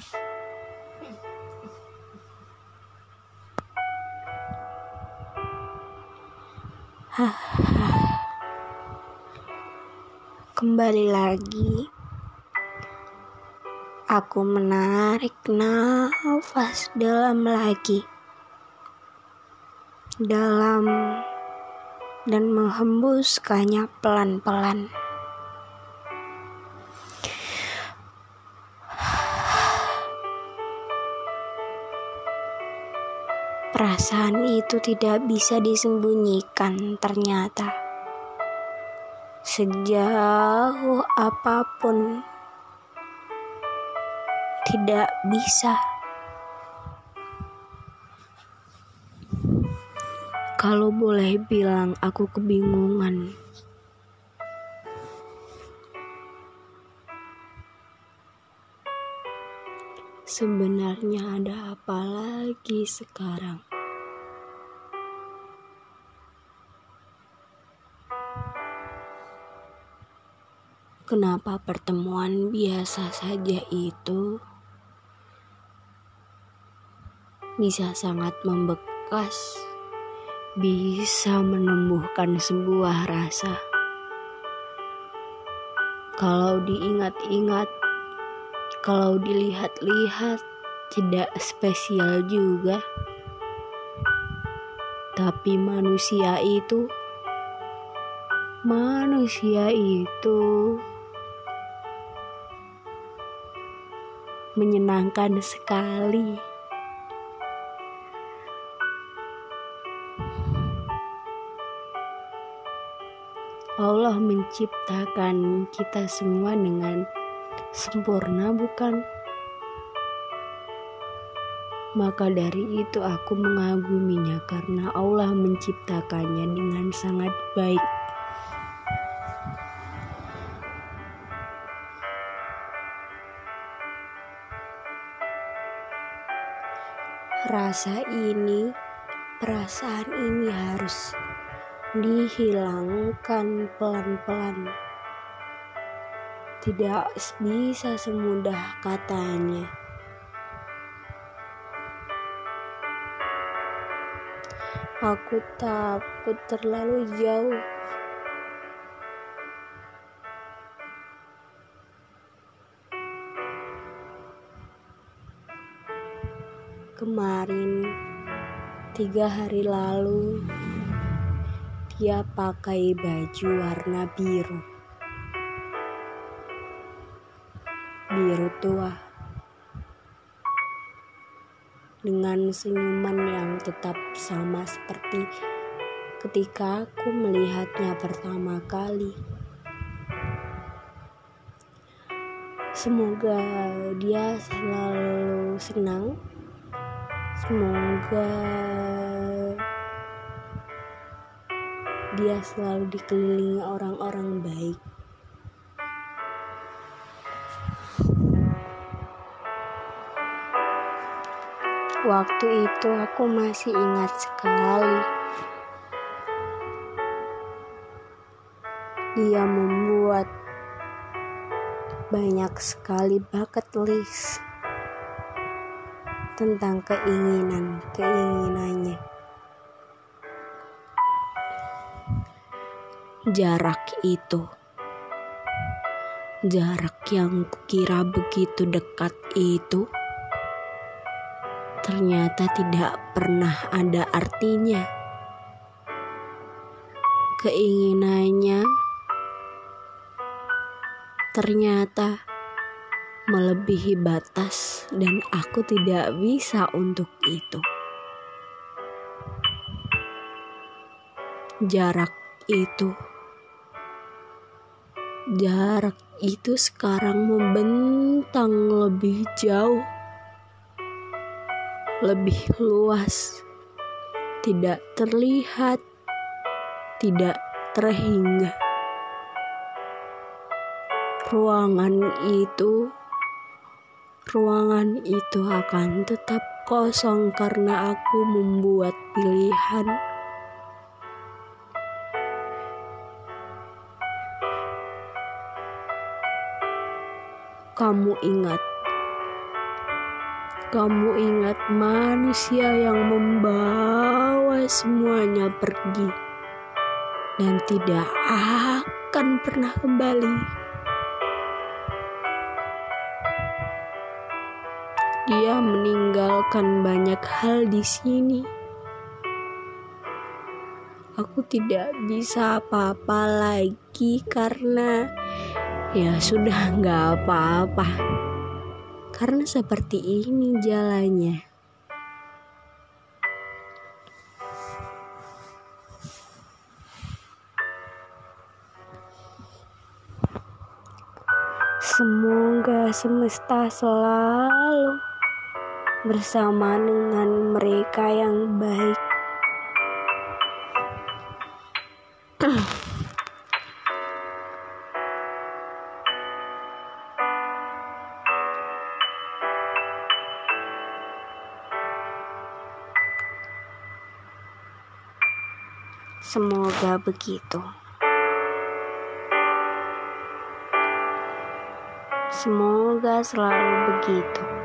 Kembali lagi. Aku menarik nafas dalam lagi. Dalam Dan menghembuskannya pelan-pelan Perasaan itu tidak bisa disembunyikan ternyata. Sejauh apa pun tidak bisa. Kalau boleh bilang aku kebingungan. Sebenarnya ada apa lagi sekarang? Kenapa pertemuan biasa saja itu bisa sangat membekas, bisa menumbuhkan sebuah rasa. Kalau diingat-ingat, kalau dilihat-lihat, tidak spesial juga. Tapi manusia itu, manusia itu menyenangkan sekali. Allah menciptakan kita semua dengan sempurna, bukan? Maka dari itu aku mengaguminya karena Allah menciptakannya dengan sangat baik. Rasa ini, perasaan ini harus dihilangkan pelan-pelan. Tidak bisa semudah katanya. Aku takut terlalu jauh. Kemarin, tiga hari lalu, dia pakai baju warna biru. Biru tua. Dengan senyuman yang tetap sama seperti ketika aku melihatnya pertama kali. Semoga dia selalu senang Semoga dia selalu dikelilingi orang-orang baik. Waktu itu aku masih ingat sekali. Dia membuat banyak sekali bucket list tentang keinginan-keinginannya. Jarak itu, jarak yang kukira begitu dekat itu, ternyata tidak pernah ada artinya. Keinginannya ternyata melebihi batas, dan aku tidak bisa untuk itu. Jarak itu, jarak itu sekarang membentang lebih jauh, lebih luas, tidak terlihat, tidak terhingga. Ruangan itu ruangan itu akan tetap kosong karena aku membuat pilihan. Kamu ingat, kamu ingat manusia yang membawa semuanya pergi dan tidak akan pernah kembali. Dia meninggalkan banyak hal di sini. Aku tidak bisa apa-apa lagi karena ya sudah nggak apa-apa karena seperti ini jalannya. Semoga semesta selalu bersama dengan mereka yang baik. Semoga begitu. Semoga selalu begitu.